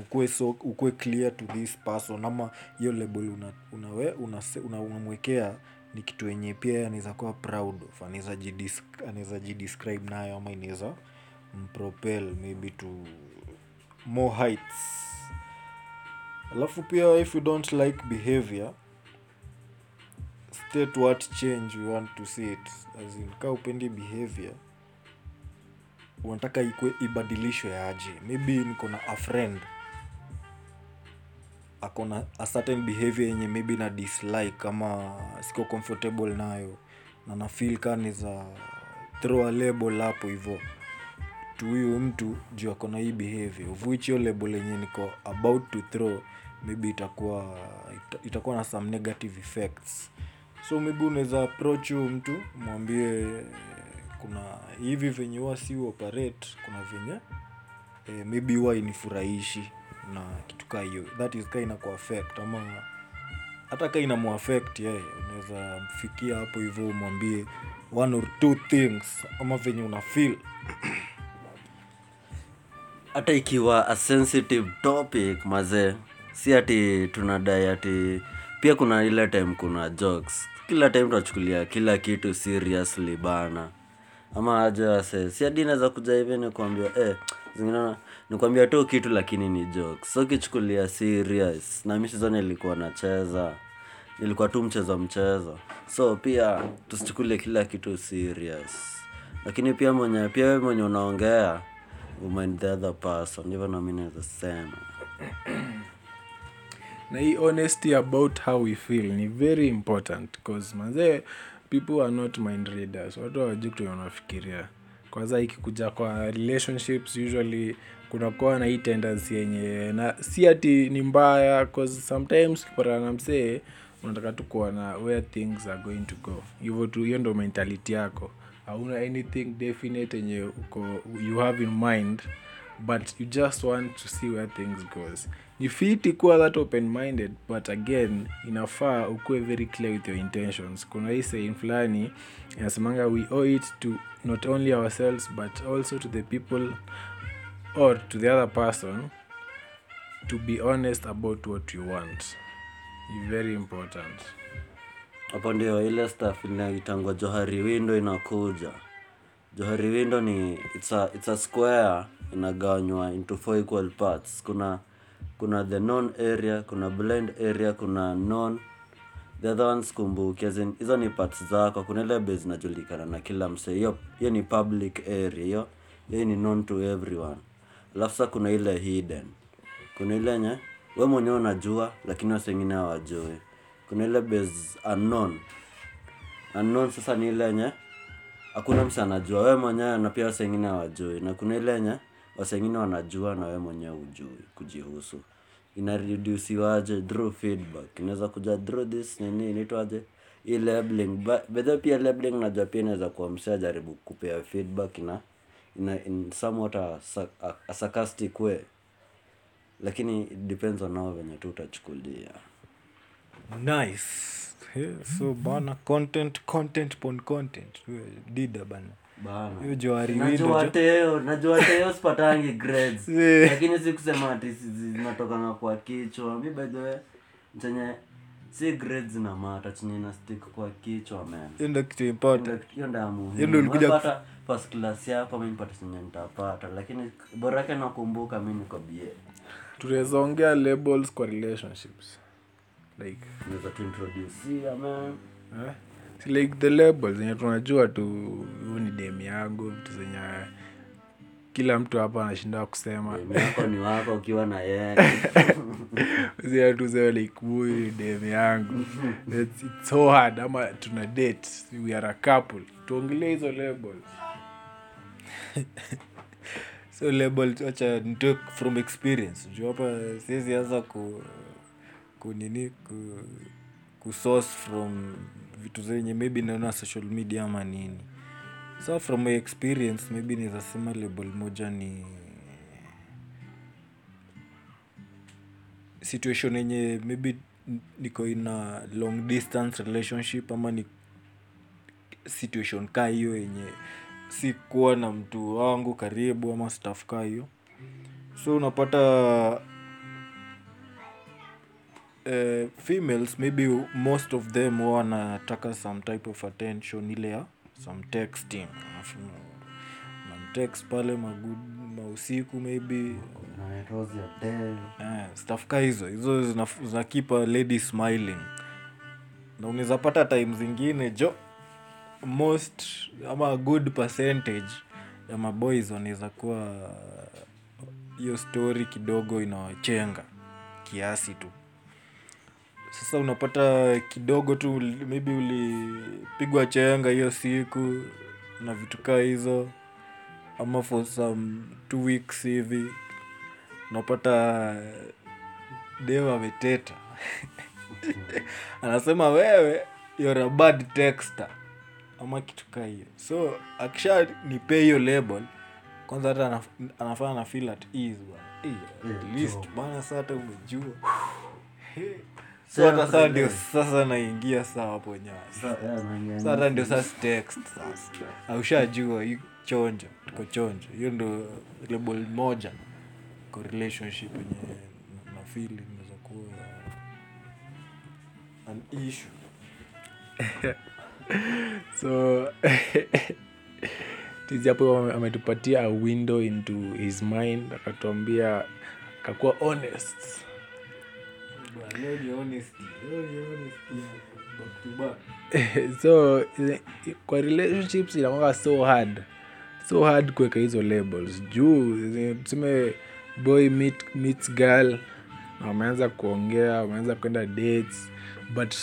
A: Ukue so ukue clear to this person ama hiyo label una, unawe, una, ni kitu yenye pia anaweza kuwa proud of anaweza jidescribe nayo ama inaweza mpropel maybe to more heights. Alafu pia if you don't like behavior state what change we want to see it. As in ka upendi behavior unataka ikwe ibadilishwe aje. Maybe niko na a friend akona a certain behavior yenye maybe na dislike kama siko comfortable nayo. Na na feel ka niza throw a label hapo hivo. Tu huyu mtu juu akona hii behavior. Of which hiyo label yenye niko about to throw maybe itakuwa ita, itakuwa na some negative effects so maybe unaweza approach huyu mtu mwambie kuna hivi venye huwa si operate kuna venye eh, maybe huwa inifurahishi na kitu ka hiyo. That is ka inaku affect ama hata ka inamuaffect yeye unaweza mfikia hapo hivyo umwambie one or two things ama venye una feel.
B: Hata ikiwa a sensitive topic mazee si ati tunadai ati pia kuna ile time kuna jokes kila time tunachukulia kila kitu seriously bana. Ama aje si hadi naweza kuja hivi nikwambia eh, zingine nikuambia tu kitu lakini ni joke so kichukulia serious na mi season nilikuwa nacheza. Nilikuwa tu mchezo mchezo. So pia tusichukulie kila kitu serious. Lakini pia mwenye pia we mwenye unaongea umind the other person hivyo nami naweza sema
C: na hii honesty about how we feel ni very important cause manzee people are not mind readers. Watu hawajui wanafikiria. Kwanza ikikuja kwa relationships usually kunakuwa na hii tendency yenye na si ati ni mbaya cause sometimes ukipatana na msee unataka tu kuona where things are going to go hivyo tu hiyo ndo mentality yako. Hauna anything definite yenye uko you have in mind but you just want to see where things goes ni fiti kuwa that open minded but again inafaa ukuwe very clear with your intentions. Kuna hii saying fulani inasemanga we owe it to not only ourselves but also to the people or to the other person to be honest about what you want. Very important.
B: Hapo ndio ile staff inaitangwa johari window inakuja. Johari windo ni it's a, it's a square inagawanywa into four equal parts. Kuna kuna the non area kuna blind area kuna non. The other ones kumbuki as in hizo ni parts zako kuna ile base zinajulikana na kila mse hiyo hiyo ni public area hiyo hiyo ni known to everyone. Alafu sasa kuna ile hidden. Kuna ile yenye wewe mwenyewe unajua lakini wase wengine hawajui. Kuna ile base unknown. Unknown sasa ni ile yenye hakuna mse anajua. Wewe mwenyewe na pia wase wengine hawajui. Na kuna ile yenye wase wengine wanajua na we mwenyewe hujui kujihusu. Inaredusiwaje through feedback. Inaweza kuja through this nini inaitwaje hii labeling. Bedha pia labeling najua pia inaweza kuwa jaribu ajaribu kupea feedback ina in somewhat a, sarcastic way. Lakini it depends on how venye tu utachukulia.
A: Nice. Yeah, so bana content content pon content. Dida bana
B: najua teo najua teo sipatangi grades. Lakini si kusema ati zinatokanga kwa kichwa. Mi by the way chenye si grades na mata chenye na stick kwa kichwa man.
A: Hiyo ndo kitu important.
B: Hiyo ndo muhimu.
A: Hiyo ndo ulikuja
B: first class chenye nitapata. Lakini bora yake nakumbuka mi niko bie
C: tunaweza ongea labels kwa relationships. Like
B: man.
C: eh? Si like the label zenye tunajua tu huu ni dem yangu vitu zenye kila mtu hapa anashinda kusema.
B: Demu yako ni wako ukiwa na yeye.
C: Zile tu sema like huyu dem yangu. It's, it's so hard ama tuna date we are a couple. Tuongelee hizo label
A: so label acha nitoe from experience. Juu hapa siwezi anza ku kunini ku, ku source from vitu zenye maybe naona social media ama nini. So from my experience maybe naweza sema label moja ni situation yenye maybe niko ina long distance relationship ama ni situation ka hiyo yenye si kuwa na mtu wangu karibu ama staff ka hiyo. So unapata females maybe most of them huwa wanataka some type of attention ile ya some texting. Alafu namtext pale mausiku maybe. Eh, stuff ka hizo. Hizo zina- zinakipa lady smiling. Na unaweza pata time zingine jo most ama a good percentage ya maboys wanaweza kuwa hiyo story kidogo inawachenga kiasi tu sasa unapata kidogo tu maybe ulipigwa chenga hiyo siku na vitu kaa hizo ama for some two weeks hivi unapata deo ameteta. Anasema wewe you're a bad texter ama kitu kaa hiyo. So akisha nipee hiyo label kwanza hata anafana anafanya na feel at ease
B: bana
A: at least bana hata umejua so hata saa ndio sasa naingia saa hapo hata ndio sasa text sasa. Aushajua chonjo tuko chonjo. Hiyo ndo label moja kwa relationship yenye nafili inaweza kuwa an issue.
C: So tizi hapo ametupatia a window into his mind akatuambia akakuwa honest so kwa relationships inakwanga so hard. So hard kuweka hizo labels. Juu tuseme boy meet, meets girl na wameanza kuongea wameanza kwenda dates but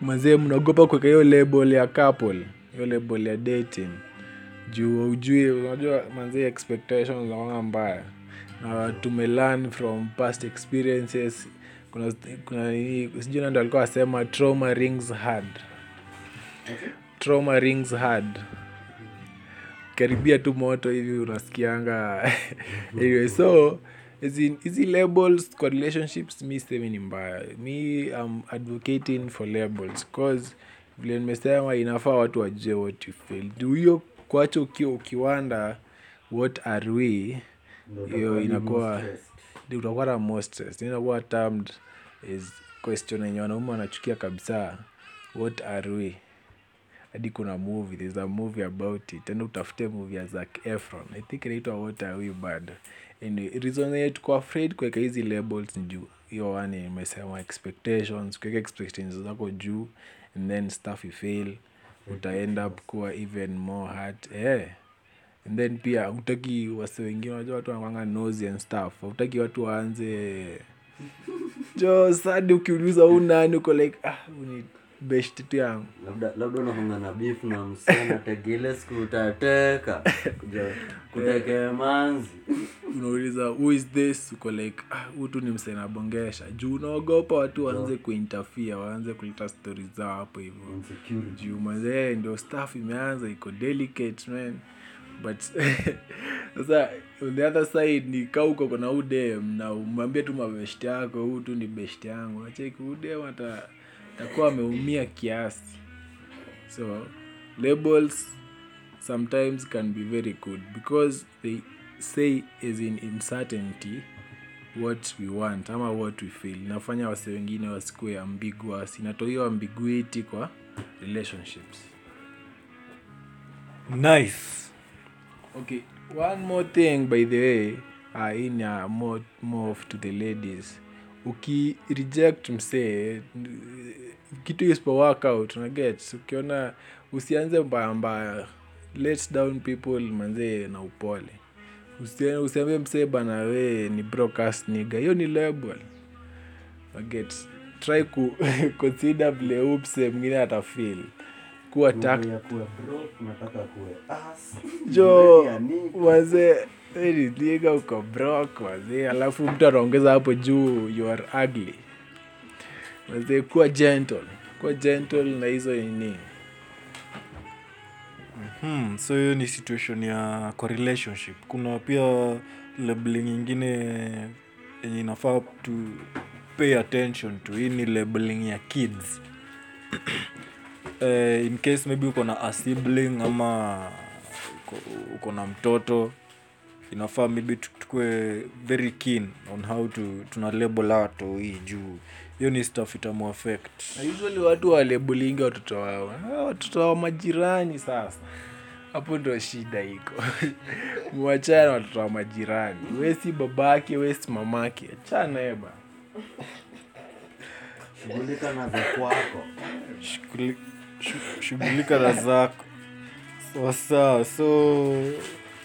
C: mazee mnaogopa kuweka hiyo label ya couple hiyo label ya dating. Juu ujui unajua manzee expectations nakwanga mbaya. Na tumelearn from past experiences kuna kuna nini sijui nando alikuwa asema trauma rings hard. Trauma rings hard. Karibia tu moto hivi unasikianga. Anyway so hizi labels kwa relationships mi semi ni mbaya. Mi am advocating for labels cause vile nimesema inafaa watu wajue what you feel. Juu hiyo kwacho ukiwa ukiwanda what are we? Hiyo inakuwa ndio utakuwa na more stress inakuwa termed is question yenye wanaume wanachukia kabisa what are we? Hadi kuna movie there's a movie about it. Tena utafute movie ya Zac Efron. I think inaitwa what are we bad anyway reason yenye tuko afraid kuweka hizi labels juu hiyo wani imesema expectations kuweka expectations zako juu and then stuff you fail. Utaend up kuwa even more hurt. Eh and then pia hutaki wase wengine unajua watu wanakwanga nosy and stuff. Hutaki watu waanze jo sadi ukiuliza huu nani uko like ah huu ni best tu yangu.
B: Labda labda na beef na msichana tegile kuja manzi.
C: Unauliza who is this? Uko like ah huu tu ni msee juu unaogopa watu waanze kuintafia waanze kuleta stori zao hapo hivyo. Juu mazee ndio staff imeanza iko delicate man but sasa on the other side ni kaa uko kona udem na umwambie tu mabeshti yako huu tu ni beshti yangu. Nacheki udem ata ameumia kiasi. So labels sometimes can be very good because they say as in uncertainty what we want ama what we feel. Inafanya wase wengine wasikue ambiguous. Inatoa hiyo ambiguity kwa relationships.
A: Nice
C: okay one more thing by the way uh, uh, more, more to the ladies. Uki reject msee kitu isipo work out ukiona usianze mbaya mbaya let down people manzee na upole. Usiambe msee bana we ni broadcast niga hiyo ni label. Unaget try ku consider vile upse mwingine atafeel kuwa jo wazee liga uko brok wazee. Alafu mtu anaongeza hapo juu you are ugly. Wazee kuwa gentle. Kuwa gentle na hizo nini.
A: Hmm, so hiyo ni situation ya kwa relationship. Kuna pia labeling ingine yenye inafaa to pay attention to. Hii ni labeling ya kids in case maybe uko na a sibling ama uko- uko na mtoto inafaa maybe tu- tukue very keen on how to tuna label hato hii juu. Hiyo ni stuff itamu affect.
C: Na usually watu walebulingi watoto wao. Ah, watoto wa majirani sasa. Hapo ndo shida iko. Mwachana watoto wa majirani. Wesi babake wesi mamake. Achana eba
B: shughulika na kwako
A: shughulika na zako. Sawa sawa. So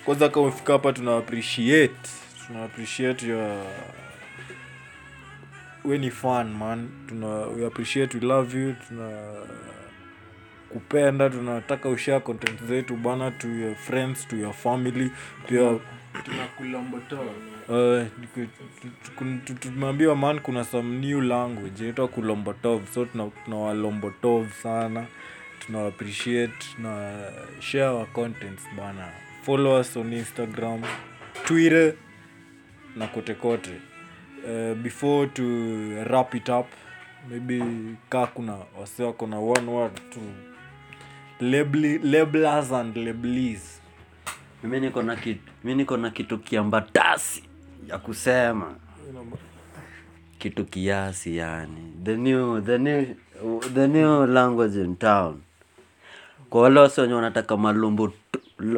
A: kwanza kama umefika hapa tuna appreciate. Tuna appreciate your we ni fan man. Tuna we appreciate we love you. Tuna kupenda tunataka ushare content zetu bana to your friends to your family. Tu- tu- tumeambiwa man kuna some new language inaitwa kulombotov so tuna- tunawalombotov sana tuna na share our contents bana. Follow us on instagram twitter na kote kote. Uh, before to wrap it up maybe kaa kuna wase wako na one word to lablers and lables
B: mimi niko na kitu mi niko na kitu kiambatasi ya kusema. Kitu kiasi yani. The new, the new, the new language in town kwa wale wasi wenye wanataka malumbu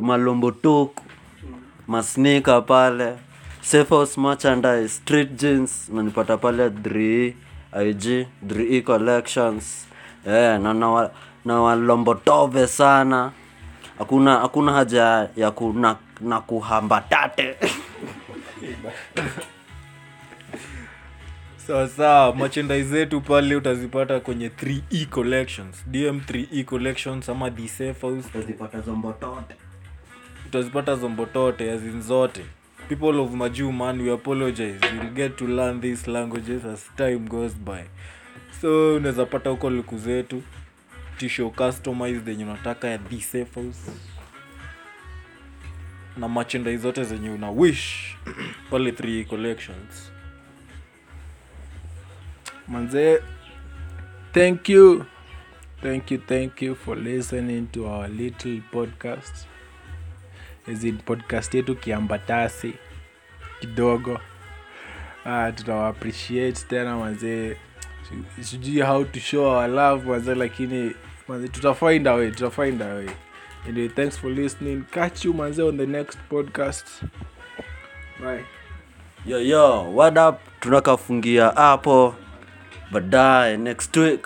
B: malumbu tuku masnika pale safe house merchandise street jeans nanipata pale 3 ig 3 collections. Yeah, na na, na walombotove sana. Hakuna hakuna haja ya kuna na kuhambatate
A: sawa sawa merchandise zetu pale utazipata kwenye 3e collections. Dm 3e collections ama the safe house.
B: Utazipata zombotote
A: utazipata zombotote azin zote. People of majuu man we apologize. You'll get to learn these languages as time goes by. So unaweza pata huko luku zetu. Tisho customized yenye unataka ya the safe house. Na merchandise zote zenye una wish. Pale 3e collections
C: manze thank you. Thank you thank you for listening to our little podcast. As in podcast yetu kiambatasi? Kidogo. Uh, tunawaappreciate tena manze. Si- sijui how to show our love manze lakini manze tutafind a way tutafind a way. Anyway thanks for listening. Catch you manze on the next podcast. Bye.
B: Yo yo what up? Tunakafungia hapo but die next week.